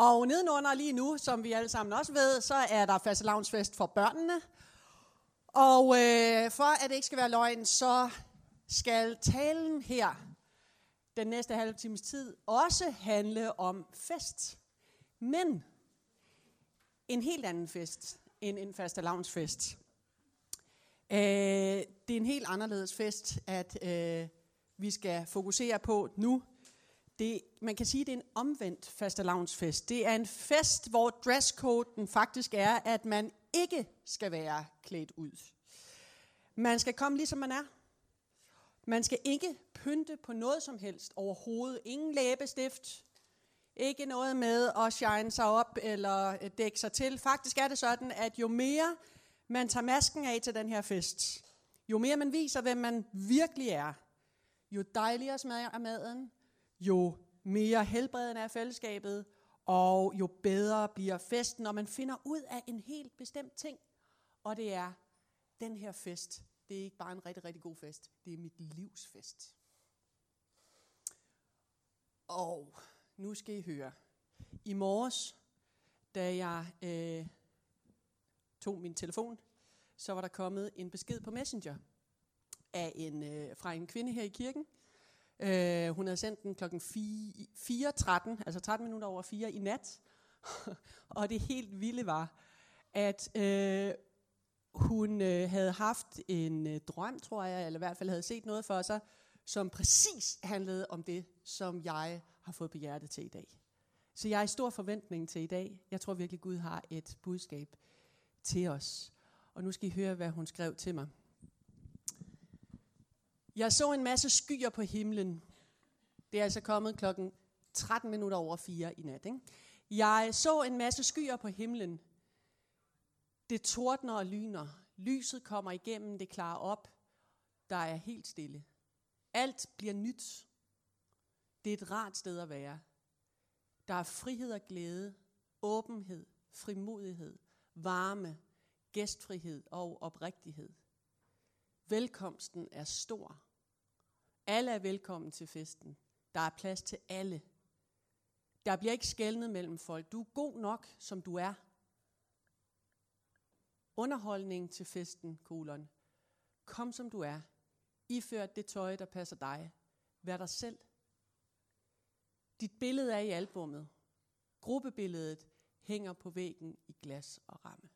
Og nedenunder lige nu, som vi alle sammen også ved, så er der fastelavnsfest for børnene. Og øh, for at det ikke skal være løgn, så skal talen her den næste halve times tid også handle om fest. Men en helt anden fest end en fastelavnsfest. Øh, det er en helt anderledes fest, at øh, vi skal fokusere på nu. Det, man kan sige, at det er en omvendt fastelavnsfest. Det er en fest, hvor dresscoden faktisk er, at man ikke skal være klædt ud. Man skal komme ligesom man er. Man skal ikke pynte på noget som helst overhovedet. Ingen læbestift. Ikke noget med at shine sig op eller øh, dække sig til. Faktisk er det sådan, at jo mere man tager masken af til den her fest, jo mere man viser, hvem man virkelig er, jo dejligere smager maden, jo mere helbredende er fællesskabet, og jo bedre bliver festen, når man finder ud af en helt bestemt ting. Og det er, den her fest, det er ikke bare en rigtig, rigtig god fest, det er mit livs fest. Og nu skal I høre. I morges, da jeg øh, tog min telefon, så var der kommet en besked på Messenger af en, øh, fra en kvinde her i kirken. Øh, hun havde sendt den kl. 4.13, altså 13 minutter over 4 i nat. og det helt vilde var, at øh, hun øh, havde haft en øh, drøm, tror jeg, eller i hvert fald havde set noget for sig, som præcis handlede om det, som jeg har fået på hjertet til i dag. Så jeg er i stor forventning til i dag. Jeg tror virkelig, Gud har et budskab til os. Og nu skal I høre, hvad hun skrev til mig. Jeg så en masse skyer på himlen. Det er altså kommet klokken 13 minutter over 4 i nat. Ikke? Jeg så en masse skyer på himlen. Det tordner og lyner. Lyset kommer igennem, det klarer op. Der er helt stille. Alt bliver nyt. Det er et rart sted at være. Der er frihed og glæde, åbenhed, frimodighed, varme, gæstfrihed og oprigtighed. Velkomsten er stor. Alle er velkommen til festen. Der er plads til alle. Der bliver ikke skældnet mellem folk. Du er god nok, som du er. Underholdning til festen, kolon. Kom som du er. Ifør det tøj, der passer dig. Vær dig selv. Dit billede er i albummet. Gruppebilledet hænger på væggen i glas og ramme.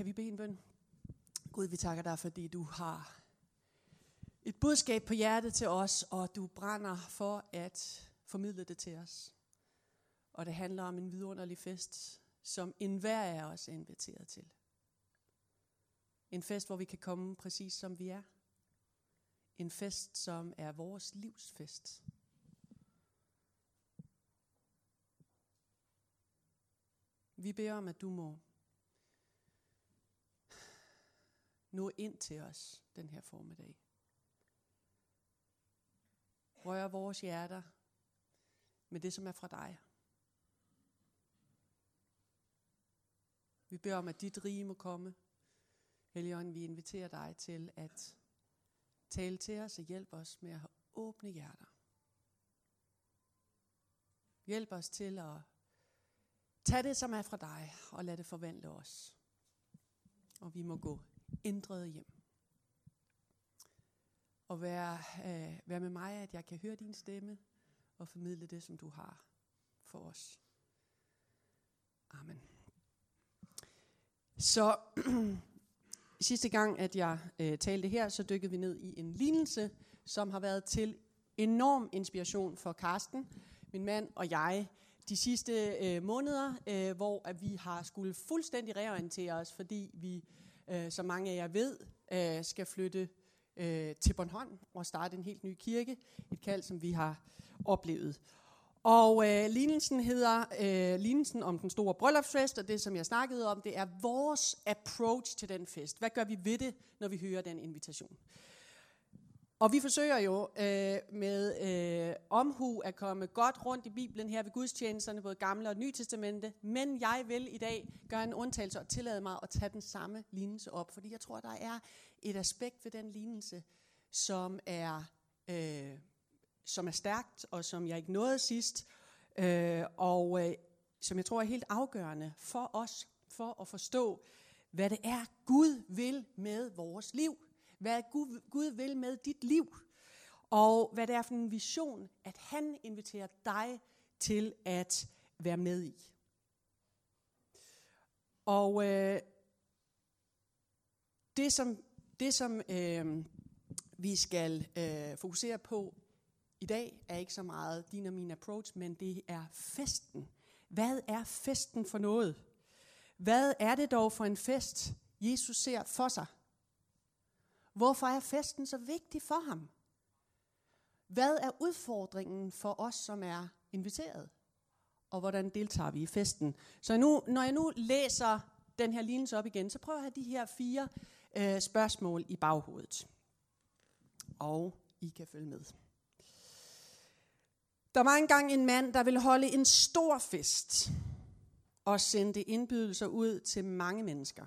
Kan vi bede en bøn? Gud, vi takker dig, fordi du har et budskab på hjertet til os, og du brænder for at formidle det til os. Og det handler om en vidunderlig fest, som enhver af os er inviteret til. En fest, hvor vi kan komme præcis som vi er. En fest, som er vores livsfest. Vi beder om, at du må nå ind til os den her formiddag. Rør vores hjerter med det, som er fra dig. Vi beder om, at dit rige må komme. Helligånden, vi inviterer dig til at tale til os og hjælpe os med at have åbne hjerter. Hjælp os til at tage det, som er fra dig, og lade det forvandle os. Og vi må gå ændrede hjem. Og være, øh, være med mig, at jeg kan høre din stemme og formidle det, som du har for os. Amen. Så sidste gang, at jeg øh, talte her, så dykkede vi ned i en lignelse, som har været til enorm inspiration for Karsten, min mand og jeg, de sidste øh, måneder, øh, hvor at vi har skulle fuldstændig reorientere os, fordi vi øh, som mange af jer ved, øh, skal flytte øh, til Bornholm og starte en helt ny kirke. Et kald, som vi har oplevet. Og øh, lignelsen hedder øh, lignelsen om den store bryllupsfest, og det, som jeg snakkede om, det er vores approach til den fest. Hvad gør vi ved det, når vi hører den invitation? Og vi forsøger jo øh, med øh, omhu at komme godt rundt i Bibelen her ved gudstjenesterne, både gamle og nye testamente, men jeg vil i dag gøre en undtagelse og tillade mig at tage den samme lignelse op, fordi jeg tror, der er et aspekt ved den lignelse, som er, øh, som er stærkt, og som jeg ikke nåede sidst, øh, og øh, som jeg tror er helt afgørende for os, for at forstå, hvad det er, Gud vil med vores liv. Hvad Gud, Gud vil med dit liv. Og hvad det er for en vision, at han inviterer dig til at være med i. Og øh, det som, det, som øh, vi skal øh, fokusere på i dag, er ikke så meget din og min approach, men det er festen. Hvad er festen for noget? Hvad er det dog for en fest, Jesus ser for sig? Hvorfor er festen så vigtig for ham? Hvad er udfordringen for os, som er inviteret? Og hvordan deltager vi i festen? Så nu, når jeg nu læser den her lignelse op igen, så prøver jeg at have de her fire øh, spørgsmål i baghovedet. Og I kan følge med. Der var engang en mand, der ville holde en stor fest og sendte indbydelser ud til mange mennesker.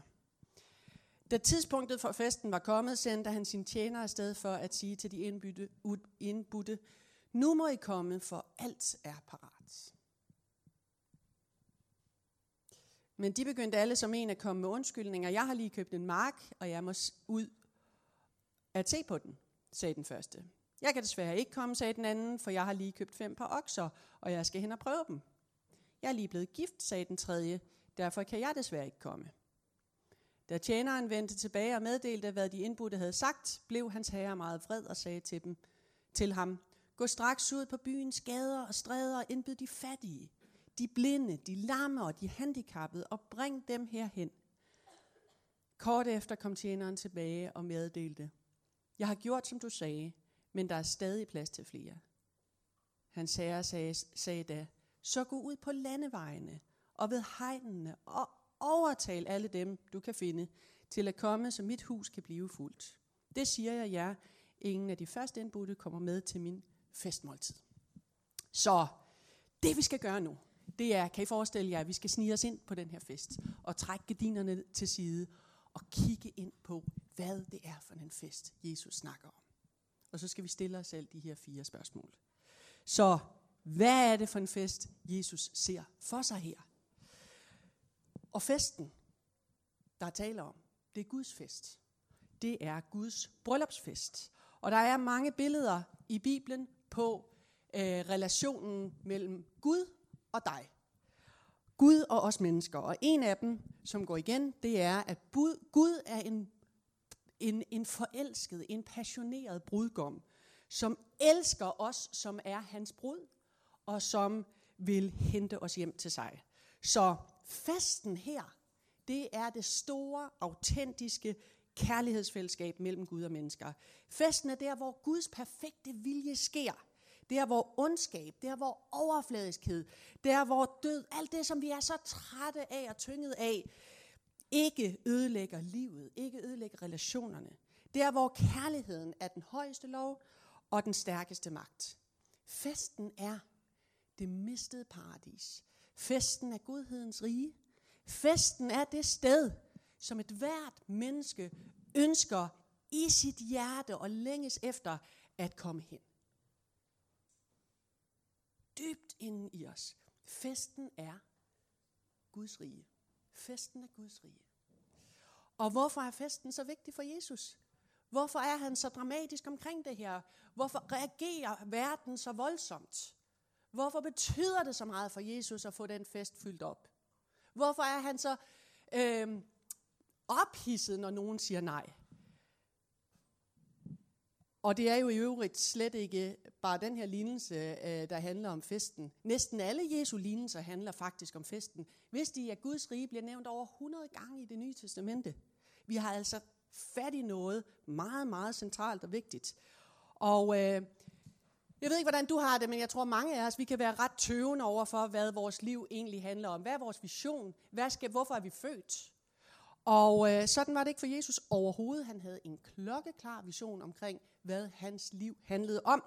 Da tidspunktet for festen var kommet, sendte han sin tjener afsted for at sige til de indbytte, indbudte, nu må I komme, for alt er parat. Men de begyndte alle som en at komme med undskyldninger. Jeg har lige købt en mark, og jeg må ud at se på den, sagde den første. Jeg kan desværre ikke komme, sagde den anden, for jeg har lige købt fem par okser, og jeg skal hen og prøve dem. Jeg er lige blevet gift, sagde den tredje, derfor kan jeg desværre ikke komme. Da tjeneren vendte tilbage og meddelte, hvad de indbudte havde sagt, blev hans herre meget vred og sagde til, dem, til ham, Gå straks ud på byens gader og stræder og indbyd de fattige, de blinde, de lamme og de handicappede og bring dem herhen. Kort efter kom tjeneren tilbage og meddelte, Jeg har gjort, som du sagde, men der er stadig plads til flere. Hans herre sagde, sagde da, så gå ud på landevejene og ved hegnene og overtale alle dem, du kan finde, til at komme, så mit hus kan blive fuldt. Det siger jeg jer. Ingen af de første indbudte kommer med til min festmåltid. Så det vi skal gøre nu, det er, kan I forestille jer, at vi skal snige os ind på den her fest, og trække gardinerne til side, og kigge ind på, hvad det er for en fest, Jesus snakker om. Og så skal vi stille os selv de her fire spørgsmål. Så hvad er det for en fest, Jesus ser for sig her? Og festen, der er tale om, det er Guds fest. Det er Guds bryllupsfest. Og der er mange billeder i Bibelen på øh, relationen mellem Gud og dig. Gud og os mennesker. Og en af dem, som går igen, det er, at Bud, Gud er en, en, en forelsket, en passioneret brudgom, som elsker os, som er hans brud, og som vil hente os hjem til sig. Så festen her, det er det store, autentiske kærlighedsfællesskab mellem Gud og mennesker. Festen er der, hvor Guds perfekte vilje sker. Der hvor ondskab, der hvor overfladiskhed, der hvor død, alt det som vi er så trætte af og tynget af, ikke ødelægger livet, ikke ødelægger relationerne. Der hvor kærligheden er den højeste lov og den stærkeste magt. Festen er det mistede paradis. Festen er godhedens rige. Festen er det sted, som et hvert menneske ønsker i sit hjerte og længes efter at komme hen dybt inden i os. Festen er Guds rige. Festen er Guds rige. Og hvorfor er festen så vigtig for Jesus? Hvorfor er han så dramatisk omkring det her? Hvorfor reagerer verden så voldsomt? Hvorfor betyder det så meget for Jesus at få den fest fyldt op? Hvorfor er han så øh, ophidset, når nogen siger nej? Og det er jo i øvrigt slet ikke bare den her lignelse, øh, der handler om festen. Næsten alle Jesu lignelser handler faktisk om festen. Hvis de at Guds rige bliver nævnt over 100 gange i det nye testamente. Vi har altså fat i noget meget, meget centralt og vigtigt. Og øh, jeg ved ikke, hvordan du har det, men jeg tror mange af os, vi kan være ret tøvende over for, hvad vores liv egentlig handler om. Hvad er vores vision? Hvad skal, hvorfor er vi født? Og øh, sådan var det ikke for Jesus overhovedet. Han havde en klokkeklar vision omkring, hvad hans liv handlede om.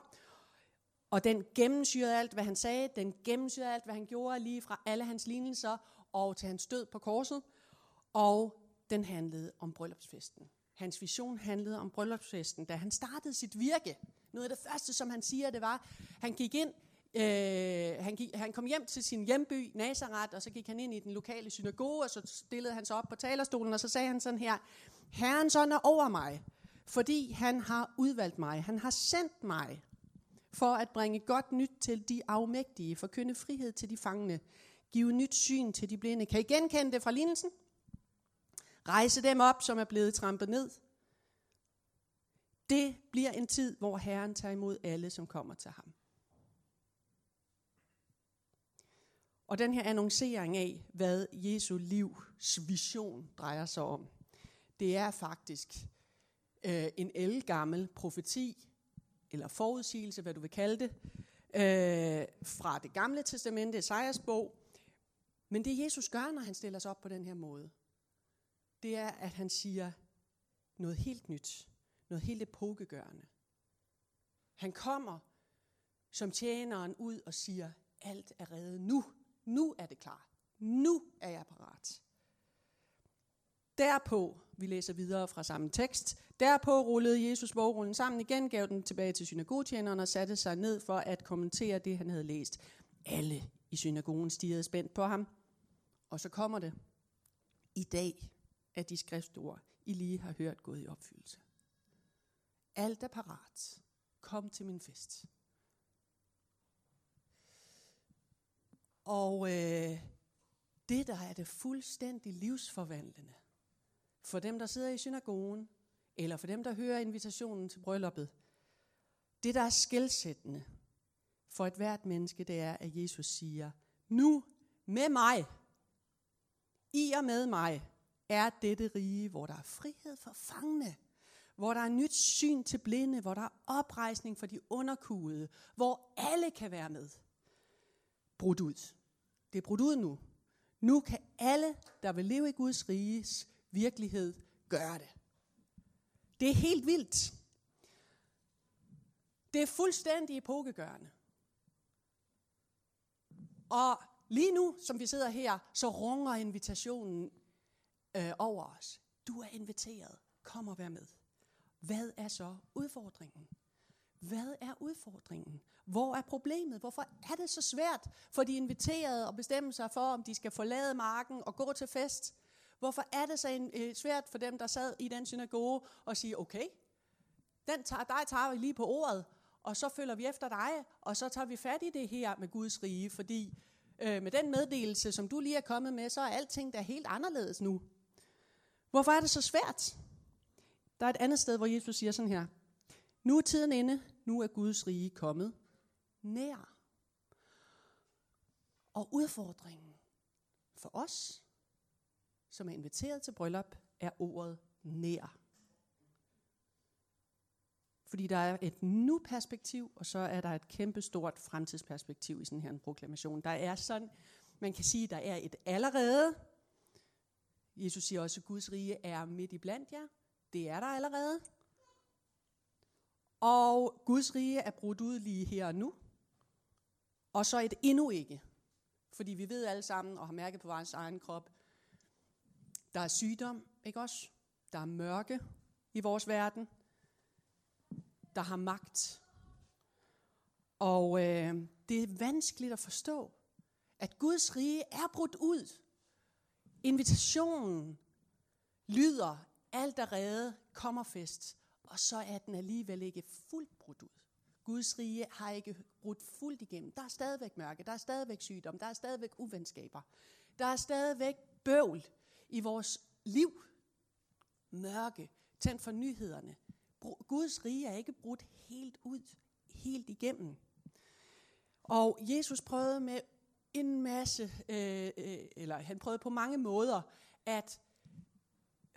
Og den gennemsyrede alt, hvad han sagde. Den gennemsyrede alt, hvad han gjorde, lige fra alle hans lignelser og til hans død på korset. Og den handlede om bryllupsfesten. Hans vision handlede om bryllupsfesten, da han startede sit virke. Noget af det første, som han siger, det var, han gik ind, øh, han, gik, han kom hjem til sin hjemby, Nazareth, og så gik han ind i den lokale synagoge, og så stillede han sig op på talerstolen, og så sagde han sådan her, Herrens sådan er over mig, fordi han har udvalgt mig. Han har sendt mig for at bringe godt nyt til de afmægtige, forkynde frihed til de fangne, give nyt syn til de blinde. Kan I genkende det fra lignelsen? Rejse dem op, som er blevet trampet ned. Det bliver en tid, hvor Herren tager imod alle, som kommer til ham. Og den her annoncering af, hvad Jesu livs vision drejer sig om, det er faktisk øh, en elgammel profeti, eller forudsigelse, hvad du vil kalde det, øh, fra det gamle testamente, Esajas bog. Men det Jesus gør, når han stiller sig op på den her måde, det er, at han siger noget helt nyt, noget helt epokegørende. Han kommer som tjeneren ud og siger, alt er reddet nu. Nu er det klar. Nu er jeg parat. Derpå, vi læser videre fra samme tekst, derpå rullede Jesus bogrullen sammen igen, gav den tilbage til synagogetjeneren og satte sig ned for at kommentere det, han havde læst. Alle i synagogen stirrede spændt på ham. Og så kommer det. I dag er de skriftord, I lige har hørt, gået i opfyldelse. Alt er parat. Kom til min fest. Og øh, det, der er det fuldstændig livsforvandlende, for dem, der sidder i synagogen, eller for dem, der hører invitationen til brylluppet, det, der er skældsættende for et hvert menneske, det er, at Jesus siger, nu med mig, i og med mig, er dette rige, hvor der er frihed for fangene, hvor der er nyt syn til blinde, hvor der er oprejsning for de underkugede, hvor alle kan være med. Brudt ud. Det er brudt ud nu. Nu kan alle, der vil leve i Guds riges virkelighed, gøre det. Det er helt vildt. Det er fuldstændig epokegørende. Og lige nu, som vi sidder her, så runger invitationen øh, over os. Du er inviteret. Kom og vær med. Hvad er så udfordringen? Hvad er udfordringen? Hvor er problemet? Hvorfor er det så svært for de inviterede at bestemme sig for, om de skal forlade marken og gå til fest? Hvorfor er det så en, øh, svært for dem, der sad i den synagoge og sige, okay, den tager, dig tager vi lige på ordet, og så følger vi efter dig, og så tager vi fat i det her med Guds rige, fordi øh, med den meddelelse, som du lige er kommet med, så er alting der helt anderledes nu. Hvorfor er det så svært? Der er et andet sted, hvor Jesus siger sådan her. Nu er tiden inde, nu er Guds rige kommet nær. Og udfordringen for os, som er inviteret til bryllup, er ordet nær. Fordi der er et nu-perspektiv, og så er der et kæmpestort fremtidsperspektiv i sådan her en proklamation. Der er sådan, man kan sige, der er et allerede. Jesus siger også, at Guds rige er midt i blandt jer. Det er der allerede. Og Guds rige er brudt ud lige her og nu. Og så et endnu ikke. Fordi vi ved alle sammen, og har mærket på vores egen krop, der er sygdom, ikke også? Der er mørke i vores verden. Der har magt. Og øh, det er vanskeligt at forstå, at Guds rige er brudt ud. Invitationen lyder, alt er reddet, kommer fest, og så er den alligevel ikke fuldt brudt ud. Guds rige har ikke brudt fuldt igennem. Der er stadigvæk mørke, der er stadigvæk sygdom, der er stadigvæk uvenskaber. Der er stadigvæk bøvl i vores liv. Mørke, tændt for nyhederne. Guds rige er ikke brudt helt ud, helt igennem. Og Jesus prøvede med en masse, øh, øh, eller han prøvede på mange måder at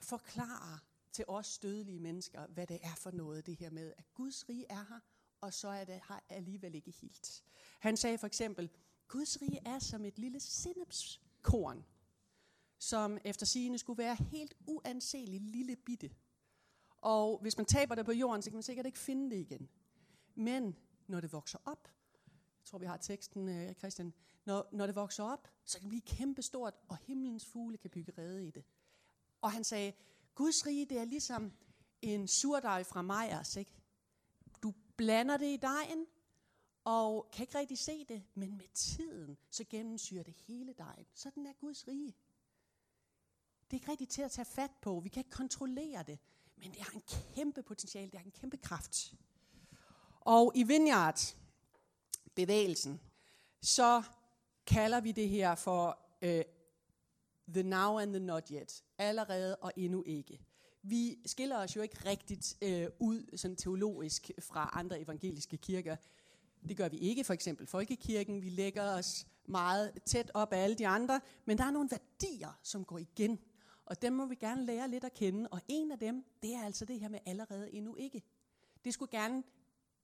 forklare til os dødelige mennesker, hvad det er for noget, det her med, at Guds rige er her, og så er det her alligevel ikke helt. Han sagde for eksempel, Guds rige er som et lille sennepskorn, som efter sigende skulle være helt uanseligt lille bitte. Og hvis man taber det på jorden, så kan man sikkert ikke finde det igen. Men når det vokser op, jeg tror vi har teksten, øh, Christian, når, når det vokser op, så kan det blive kæmpestort, og himlens fugle kan bygge rede i det. Og han sagde, Guds rige, det er ligesom en surdej fra Majers, ikke? Du blander det i dejen, og kan ikke rigtig se det, men med tiden, så gennemsyrer det hele dejen. Sådan er Guds rige. Det er ikke rigtigt til at tage fat på. Vi kan ikke kontrollere det. Men det har en kæmpe potentiale. Det har en kæmpe kraft. Og i Vineyard, bevægelsen, så kalder vi det her for øh, the now and the not yet. Allerede og endnu ikke. Vi skiller os jo ikke rigtigt øh, ud sådan teologisk fra andre evangeliske kirker. Det gør vi ikke, for eksempel Folkekirken. Vi lægger os meget tæt op af alle de andre, men der er nogle værdier, som går igen. Og dem må vi gerne lære lidt at kende. Og en af dem, det er altså det her med allerede endnu ikke. Det skulle gerne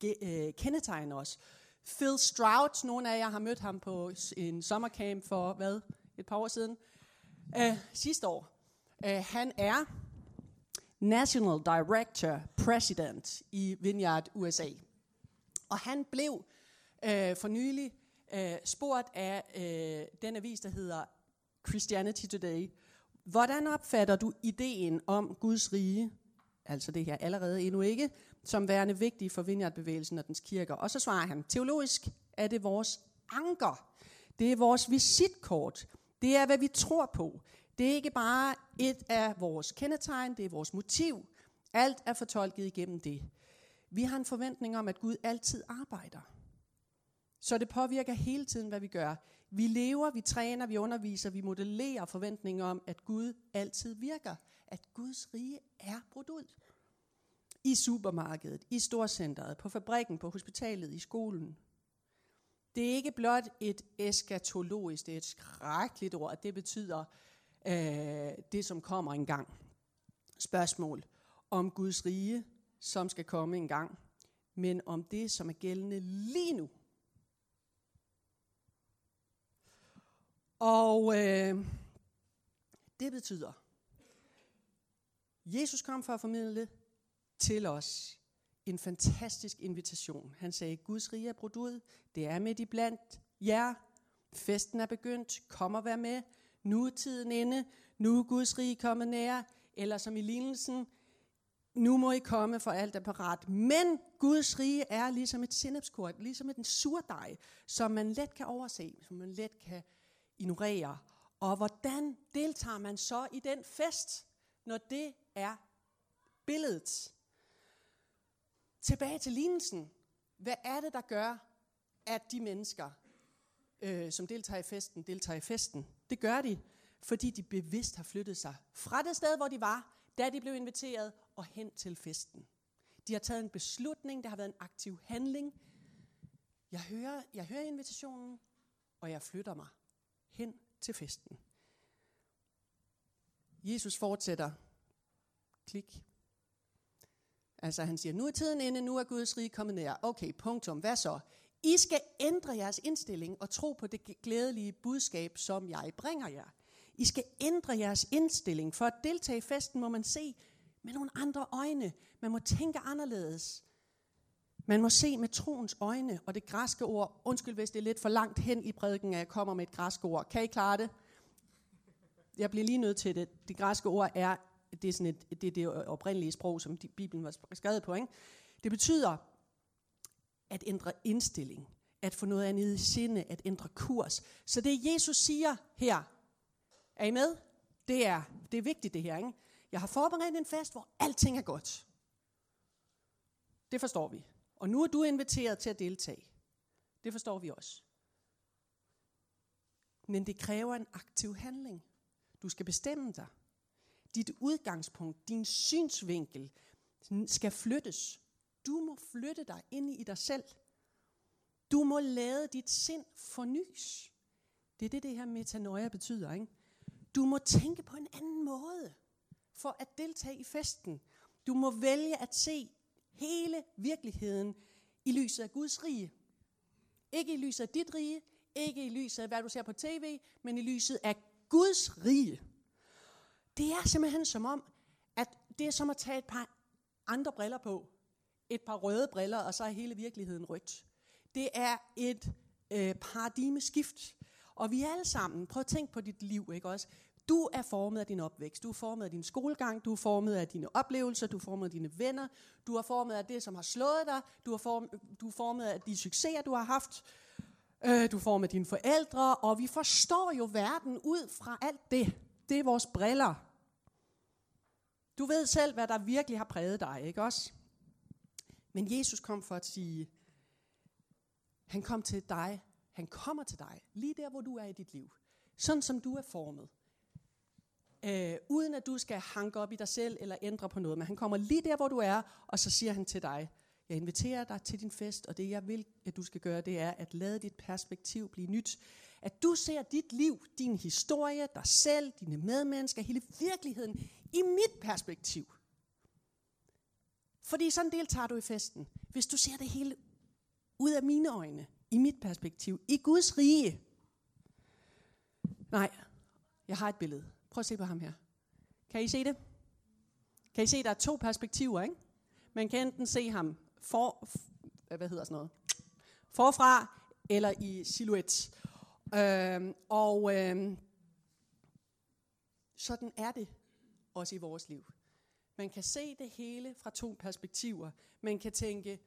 øh, kendetegne os. Phil Stroud, nogle af jer har mødt ham på en sommercamp for, hvad, et par år siden, uh, sidste år. Uh, han er National Director President i Vineyard USA. Og han blev uh, for nylig uh, spurgt af uh, den avis, der hedder Christianity Today, hvordan opfatter du ideen om Guds rige, altså det her allerede endnu ikke, som værende vigtig for Vineyard-bevægelsen og dens kirker. Og så svarer han, teologisk er det vores anker. Det er vores visitkort. Det er, hvad vi tror på. Det er ikke bare et af vores kendetegn, det er vores motiv. Alt er fortolket igennem det. Vi har en forventning om, at Gud altid arbejder. Så det påvirker hele tiden, hvad vi gør. Vi lever, vi træner, vi underviser, vi modellerer forventningen om, at Gud altid virker. At Guds rige er brudt ud i supermarkedet, i storcenteret, på fabrikken, på hospitalet, i skolen. Det er ikke blot et eskatologisk, det er et skrækkeligt ord. Det betyder øh, det, som kommer en gang. Spørgsmål om Guds rige, som skal komme en gang, men om det, som er gældende lige nu. Og øh, det betyder, Jesus kom for at formidle til os en fantastisk invitation. Han sagde, Guds rige er brudt ud, det er midt i blandt jer, festen er begyndt, kom og vær med, nu er tiden inde, nu er Guds rige kommet nær, eller som i lignelsen, nu må I komme, for alt er parat. Men Guds rige er ligesom et sindepskort, ligesom en surdej, som man let kan overse, som man let kan ignorere. Og hvordan deltager man så i den fest, når det er billedet? Tilbage til lignelsen. Hvad er det, der gør, at de mennesker, øh, som deltager i festen, deltager i festen? Det gør de, fordi de bevidst har flyttet sig fra det sted, hvor de var, da de blev inviteret, og hen til festen. De har taget en beslutning, der har været en aktiv handling. Jeg hører, jeg hører invitationen, og jeg flytter mig hen til festen. Jesus fortsætter. Klik. Altså han siger, nu er tiden inde, nu er Guds rige kommet nær. Okay, punktum. Hvad så? I skal ændre jeres indstilling og tro på det glædelige budskab, som jeg bringer jer. I skal ændre jeres indstilling. For at deltage i festen må man se med nogle andre øjne. Man må tænke anderledes. Man må se med troens øjne, og det græske ord, undskyld hvis det er lidt for langt hen i prædiken, at jeg kommer med et græske ord. Kan I klare det? Jeg bliver lige nødt til det. Det græske ord er det er sådan et, det, det oprindelige sprog, som de, Bibelen var skrevet på. Ikke? Det betyder at ændre indstilling, at få noget andet i sinde, at ændre kurs. Så det Jesus siger her, er I med? Det er, det er vigtigt det her. Ikke? Jeg har forberedt en fest, hvor alting er godt. Det forstår vi. Og nu er du inviteret til at deltage. Det forstår vi også. Men det kræver en aktiv handling. Du skal bestemme dig dit udgangspunkt, din synsvinkel skal flyttes. Du må flytte dig ind i dig selv. Du må lade dit sind fornyes. Det er det, det her metanoia betyder. Ikke? Du må tænke på en anden måde for at deltage i festen. Du må vælge at se hele virkeligheden i lyset af Guds rige. Ikke i lyset af dit rige, ikke i lyset af, hvad du ser på tv, men i lyset af Guds rige. Det er simpelthen som om, at det er som at tage et par andre briller på. Et par røde briller, og så er hele virkeligheden rødt. Det er et øh, paradigmeskift. Og vi alle sammen, prøv at tænke på dit liv, ikke også? Du er formet af din opvækst, du er formet af din skolegang, du er formet af dine oplevelser, du er formet af dine venner, du er formet af det, som har slået dig, du er, form, du er formet af de succeser, du har haft, øh, du er formet af dine forældre, og vi forstår jo verden ud fra alt det. Det er vores briller. Du ved selv, hvad der virkelig har præget dig, ikke også? Men Jesus kom for at sige, han kom til dig, han kommer til dig, lige der, hvor du er i dit liv. Sådan som du er formet. Øh, uden at du skal hanke op i dig selv eller ændre på noget. Men han kommer lige der, hvor du er, og så siger han til dig, jeg inviterer dig til din fest, og det jeg vil, at du skal gøre, det er at lade dit perspektiv blive nyt. At du ser dit liv, din historie, dig selv, dine medmennesker, hele virkeligheden i mit perspektiv. Fordi sådan deltager du i festen. Hvis du ser det hele ud af mine øjne, i mit perspektiv, i Guds rige. Nej, jeg har et billede. Prøv at se på ham her. Kan I se det? Kan I se, der er to perspektiver, ikke? Man kan enten se ham for, hvad hedder sådan noget, forfra eller i silhuet. Øhm, og øhm, sådan er det også i vores liv. Man kan se det hele fra to perspektiver. Man kan tænke,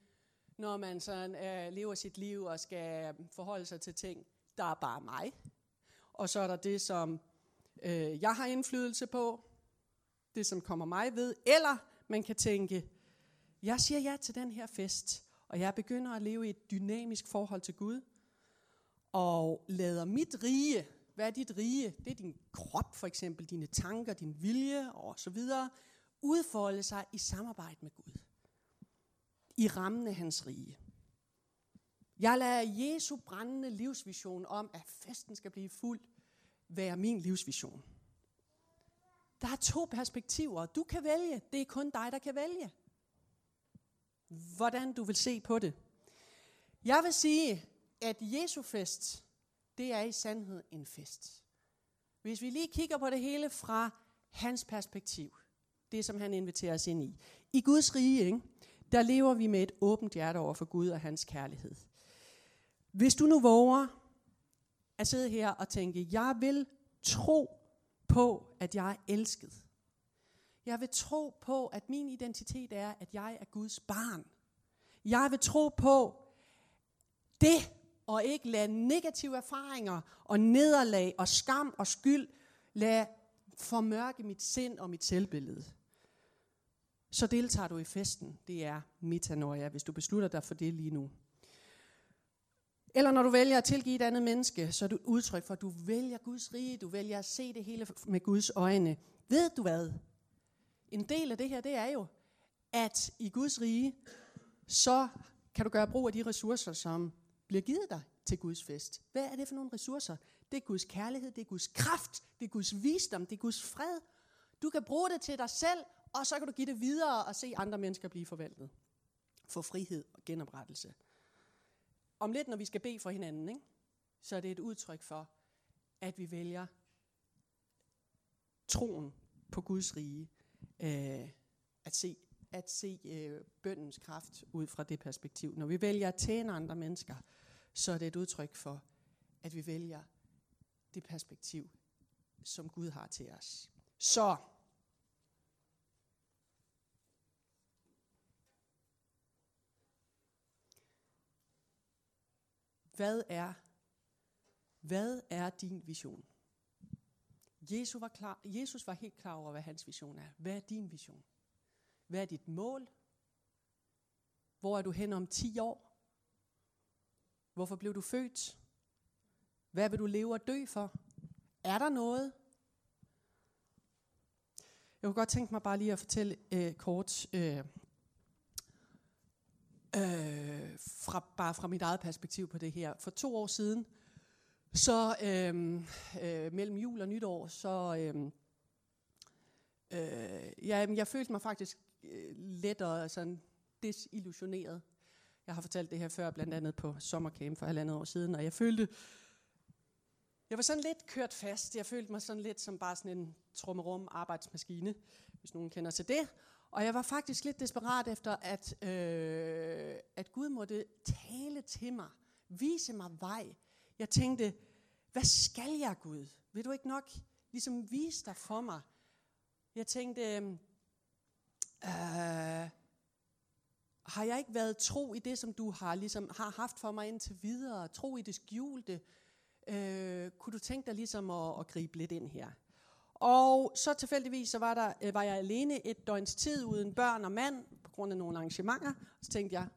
når man sådan øh, lever sit liv og skal forholde sig til ting, der er bare mig. Og så er der det, som øh, jeg har indflydelse på, det som kommer mig ved. Eller man kan tænke, jeg siger ja til den her fest, og jeg begynder at leve i et dynamisk forhold til Gud, og lader mit rige, hvad er dit rige? Det er din krop for eksempel, dine tanker, din vilje og så videre, udfolde sig i samarbejde med Gud. I rammen af hans rige. Jeg lader Jesu brændende livsvision om, at festen skal blive fuld, være min livsvision. Der er to perspektiver. Du kan vælge. Det er kun dig, der kan vælge. Hvordan du vil se på det. Jeg vil sige, at Jesu fest, det er i sandhed en fest. Hvis vi lige kigger på det hele fra hans perspektiv, det som han inviterer os ind i. I Guds rige, ikke, der lever vi med et åbent hjerte over for Gud og hans kærlighed. Hvis du nu våger at sidde her og tænke, jeg vil tro på, at jeg er elsket. Jeg vil tro på, at min identitet er, at jeg er Guds barn. Jeg vil tro på det, og ikke lade negative erfaringer og nederlag og skam og skyld lade formørke mit sind og mit selvbillede. Så deltager du i festen. Det er metanoia, hvis du beslutter dig for det lige nu. Eller når du vælger at tilgive et andet menneske, så er du udtryk for, at du vælger Guds rige, du vælger at se det hele med Guds øjne. Ved du hvad? En del af det her, det er jo, at i Guds rige, så kan du gøre brug af de ressourcer, som bliver givet dig til Guds fest. Hvad er det for nogle ressourcer? Det er Guds kærlighed, det er Guds kraft, det er Guds visdom, det er Guds fred. Du kan bruge det til dig selv, og så kan du give det videre og se andre mennesker blive forvaltet. Få frihed og genoprettelse. Om lidt, når vi skal bede for hinanden, ikke? så er det et udtryk for, at vi vælger troen på Guds rige, øh, at se, at se øh, bøndens kraft ud fra det perspektiv. Når vi vælger at tjene andre mennesker, så er det et udtryk for, at vi vælger det perspektiv, som Gud har til os. Så Hvad er, hvad er din vision? Jesus var, klar, Jesus var helt klar over, hvad hans vision er. Hvad er din vision? Hvad er dit mål? Hvor er du hen om 10 år? Hvorfor blev du født? Hvad vil du leve og dø for? Er der noget? Jeg kunne godt tænke mig bare lige at fortælle øh, kort øh, øh, fra, bare fra mit eget perspektiv på det her. For to år siden, så øh, øh, mellem jul og nytår, så øh, øh, ja, jeg følte mig faktisk øh, let og sådan desillusioneret. Jeg har fortalt det her før, blandt andet på sommercamp for halvandet år siden, og jeg følte, jeg var sådan lidt kørt fast. Jeg følte mig sådan lidt som bare sådan en trummerum arbejdsmaskine, hvis nogen kender til det. Og jeg var faktisk lidt desperat efter, at, øh, at Gud måtte tale til mig, vise mig vej. Jeg tænkte, hvad skal jeg Gud? Vil du ikke nok ligesom vise dig for mig. Jeg tænkte, øh, har jeg ikke været tro i det, som du har, ligesom, har haft for mig indtil videre? Tro i det skjulte? Øh, kunne du tænke dig ligesom at, at gribe lidt ind her? Og så tilfældigvis så var, der, øh, var jeg alene et døgns tid uden børn og mand på grund af nogle arrangementer. Så tænkte jeg,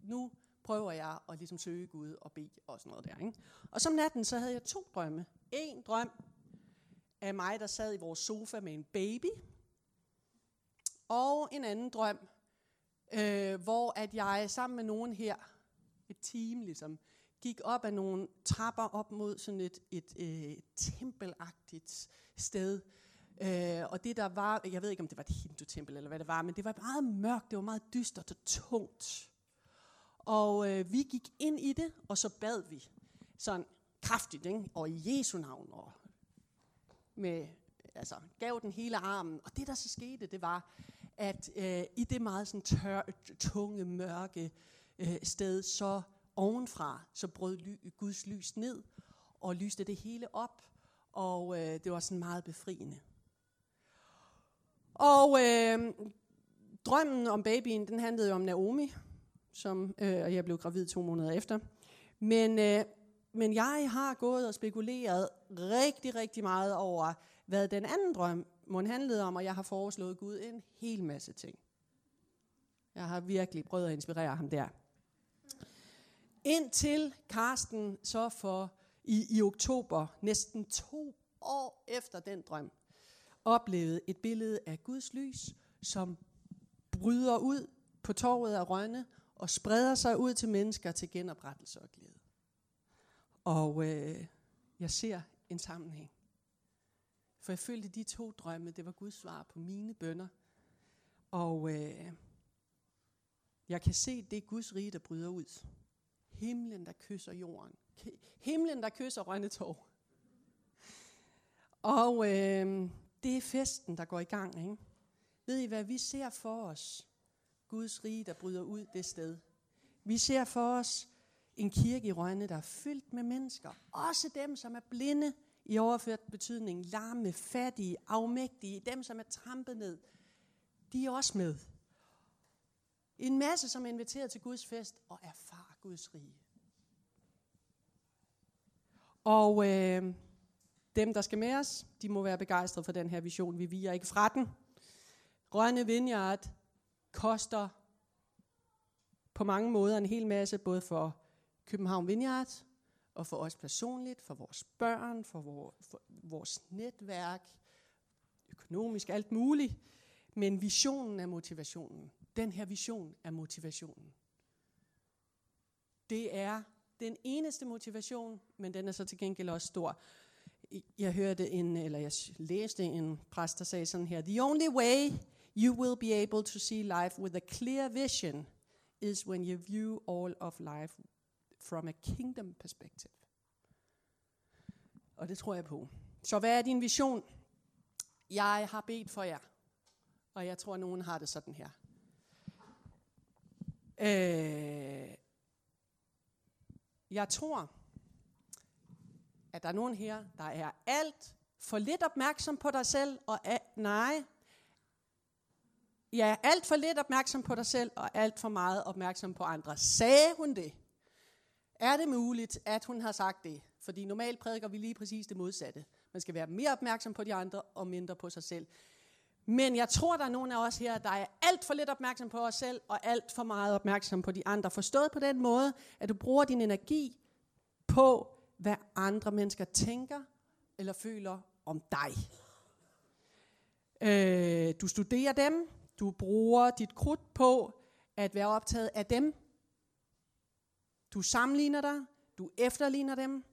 nu prøver jeg at ligesom søge Gud og bede og sådan noget der. Ikke? Og som natten, så havde jeg to drømme. En drøm af mig, der sad i vores sofa med en baby. Og en anden drøm, øh, hvor at jeg sammen med nogen her, et team ligesom, gik op ad nogle trapper op mod sådan et, et øh, tempelagtigt sted. Øh, og det der var, jeg ved ikke om det var et hindu-tempel eller hvad det var, men det var meget mørkt, det var meget dystert og tungt. Og øh, vi gik ind i det, og så bad vi sådan kraftigt, ikke? og i Jesu navn, og med, altså, gav den hele armen. Og det der så skete, det var, at øh, i det meget sådan tør, tunge, mørke øh, sted, så ovenfra, så brød ly, Guds lys ned, og lyste det hele op, og øh, det var sådan meget befriende. Og øh, drømmen om babyen, den handlede jo om Naomi, som, øh, og jeg blev gravid to måneder efter. Men, øh, men jeg har gået og spekuleret rigtig, rigtig meget over, hvad den anden drøm må handlede om, og jeg har foreslået Gud en hel masse ting. Jeg har virkelig prøvet at inspirere ham der. Indtil Karsten så for i, i oktober, næsten to år efter den drøm, oplevede et billede af Guds lys, som bryder ud på torvet af Rønne og spreder sig ud til mennesker til genoprettelse og glæde. Og øh, jeg ser en sammenhæng. For jeg følte, de to drømme, det var Guds svar på mine bønder. Og øh, jeg kan se, det er Guds rige, der bryder ud. Himlen, der kysser jorden. Himlen, der kysser Rønnetorv. Og øh, det er festen, der går i gang. Ikke? Ved I hvad, vi ser for os? Guds rige, der bryder ud det sted. Vi ser for os en kirke i Rønne, der er fyldt med mennesker. Også dem, som er blinde i overført betydning. Larme, fattige, afmægtige, dem, som er trampet ned. De er også med. En masse, som er inviteret til Guds fest og erfarer Guds rige. Og øh, dem, der skal med os, de må være begejstrede for den her vision. Vi viger ikke fra den. Rønne Vineyard koster på mange måder en hel masse, både for København Vineyard og for os personligt, for vores børn, for vores, for vores netværk, økonomisk, alt muligt. Men visionen er motivationen. Den her vision er motivationen. Det er den eneste motivation, men den er så til gengæld også stor. Jeg hørte en, eller jeg læste en præst, der sagde sådan her, The only way you will be able to see life with a clear vision is when you view all of life from a kingdom perspective. Og det tror jeg på. Så hvad er din vision? Jeg har bedt for jer. Og jeg tror, at nogen har det sådan her. Øh, jeg tror, at der er nogen her, der er alt for lidt opmærksom på dig selv, og a- nej, jeg er alt for lidt opmærksom på dig selv, og alt for meget opmærksom på andre. Sagde hun det? Er det muligt, at hun har sagt det? Fordi normalt prædiker vi lige præcis det modsatte. Man skal være mere opmærksom på de andre og mindre på sig selv. Men jeg tror, der er nogen af os her, der er alt for lidt opmærksom på os selv, og alt for meget opmærksom på de andre. Forstået på den måde, at du bruger din energi på, hvad andre mennesker tænker eller føler om dig. Øh, du studerer dem, du bruger dit krudt på at være optaget af dem. Du sammenligner dig, du efterligner dem.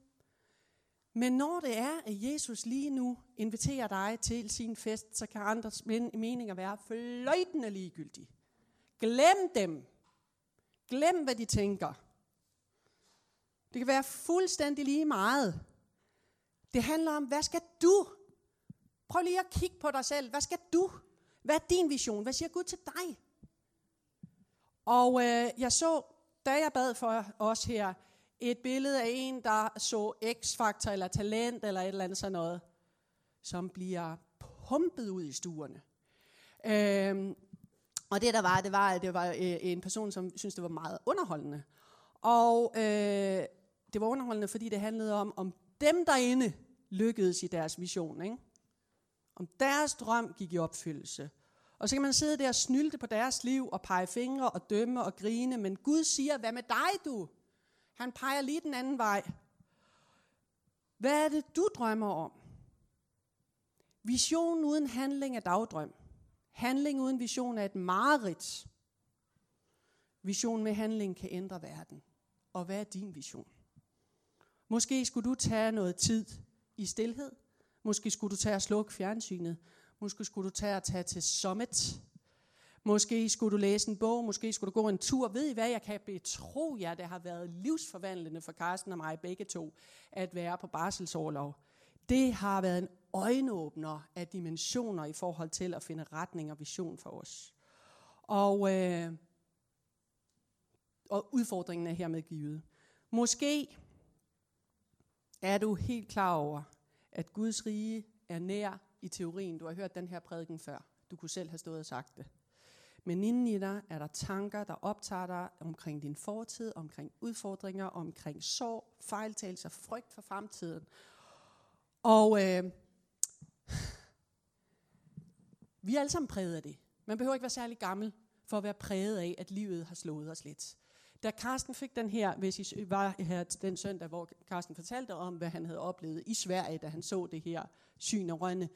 Men når det er, at Jesus lige nu inviterer dig til sin fest, så kan andres meninger være fløjtende ligegyldige. Glem dem. Glem, hvad de tænker. Det kan være fuldstændig lige meget. Det handler om, hvad skal du? Prøv lige at kigge på dig selv. Hvad skal du? Hvad er din vision? Hvad siger Gud til dig? Og øh, jeg så, da jeg bad for os her, et billede af en, der så X-faktor eller talent eller et eller andet sådan noget. som bliver pumpet ud i stuerne. Øhm, og det der var, det var, at det var øh, en person, som syntes, det var meget underholdende. Og øh, det var underholdende, fordi det handlede om, om dem derinde lykkedes i deres vision. Ikke? Om deres drøm gik i opfyldelse. Og så kan man sidde der og snylte på deres liv og pege fingre og dømme og grine, men Gud siger, hvad med dig du? Han peger lige den anden vej. Hvad er det, du drømmer om? Vision uden handling er dagdrøm. Handling uden vision er et mareridt. Vision med handling kan ændre verden. Og hvad er din vision? Måske skulle du tage noget tid i stillhed. Måske skulle du tage og slukke fjernsynet. Måske skulle du tage og tage til Summit. Måske skulle du læse en bog. Måske skulle du gå en tur. Ved I hvad, jeg kan betro jer, det har været livsforvandlende for Carsten og mig begge to, at være på barselsårlov. Det har været en øjenåbner af dimensioner i forhold til at finde retning og vision for os. Og, øh, og udfordringen er hermed givet. Måske er du helt klar over, at Guds rige er nær i teorien. Du har hørt den her prædiken før. Du kunne selv have stået og sagt det. Men inden i dig er der tanker, der optager dig omkring din fortid, omkring udfordringer, omkring sorg, fejltagelser, frygt for fremtiden. Og øh, vi er alle sammen præget af det. Man behøver ikke være særlig gammel for at være præget af, at livet har slået os lidt. Da Carsten fik den her, hvis I var her den søndag, hvor Carsten fortalte om, hvad han havde oplevet i Sverige, da han så det her syn og rønne,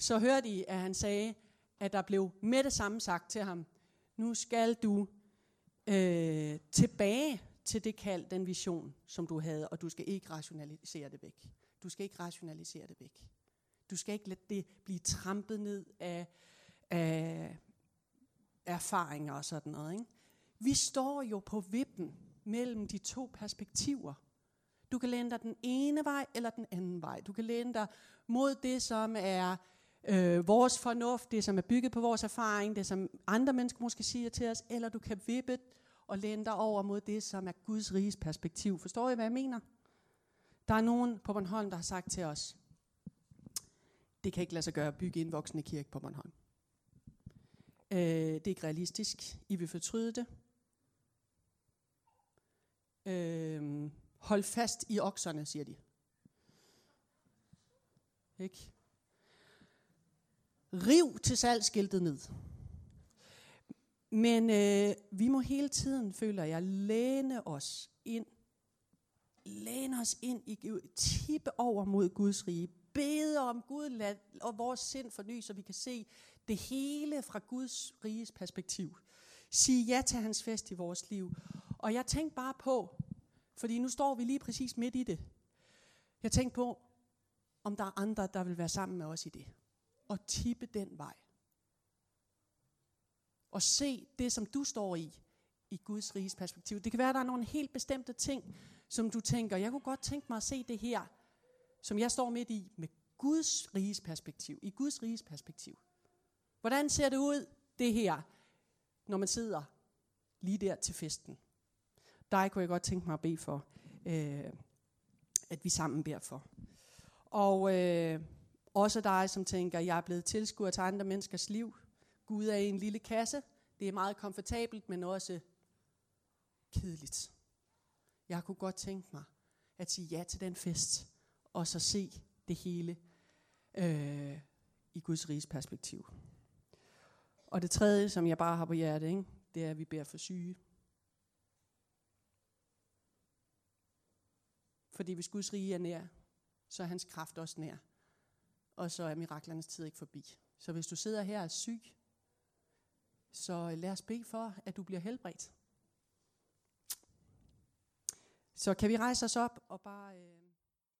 så hørte I, at han sagde, at der blev med det samme sagt til ham, nu skal du øh, tilbage til det kald, den vision, som du havde, og du skal ikke rationalisere det væk. Du skal ikke rationalisere det væk. Du skal ikke lade det blive trampet ned af, af erfaringer og sådan noget. Ikke? Vi står jo på vippen mellem de to perspektiver. Du kan læne dig den ene vej eller den anden vej. Du kan læne dig mod det, som er øh, vores fornuft, det som er bygget på vores erfaring, det som andre mennesker måske siger til os, eller du kan vippe og læne dig over mod det, som er Guds riges perspektiv. Forstår I, hvad jeg mener? Der er nogen på Bornholm, der har sagt til os, det kan ikke lade sig gøre at bygge en voksende kirke på Bornholm. Øh, det er ikke realistisk. I vil fortryde det. Øh, hold fast i okserne, siger de. Ikke? Riv til salgskiltet ned. Men øh, vi må hele tiden, føler jeg, læne os ind. Læne os ind i Gud. Tippe over mod Guds rige. Bede om Gud lad, og vores sind forny, så vi kan se det hele fra Guds riges perspektiv. Sige ja til hans fest i vores liv. Og jeg tænkte bare på, fordi nu står vi lige præcis midt i det. Jeg tænkte på, om der er andre, der vil være sammen med os i det. Og tippe den vej. Og se det, som du står i, i Guds riges perspektiv. Det kan være, at der er nogle helt bestemte ting, som du tænker, jeg kunne godt tænke mig at se det her, som jeg står midt i, med Guds riges perspektiv. I Guds riges perspektiv. Hvordan ser det ud, det her, når man sidder lige der til festen? Dig kunne jeg godt tænke mig at bede for, øh, at vi sammen beder for. Og øh, også dig, som tænker, jeg er blevet tilskuer til andre menneskers liv. Gud er i en lille kasse. Det er meget komfortabelt, men også kedeligt. Jeg kunne godt tænke mig at sige ja til den fest, og så se det hele øh, i Guds riges perspektiv. Og det tredje, som jeg bare har på hjertet, ikke, det er, at vi beder for syge. Fordi hvis Guds rige er nær, så er hans kraft også nær. Og så er miraklernes tid ikke forbi. Så hvis du sidder her og er syg, så lad os bede for, at du bliver helbredt. Så kan vi rejse os op og bare... Øh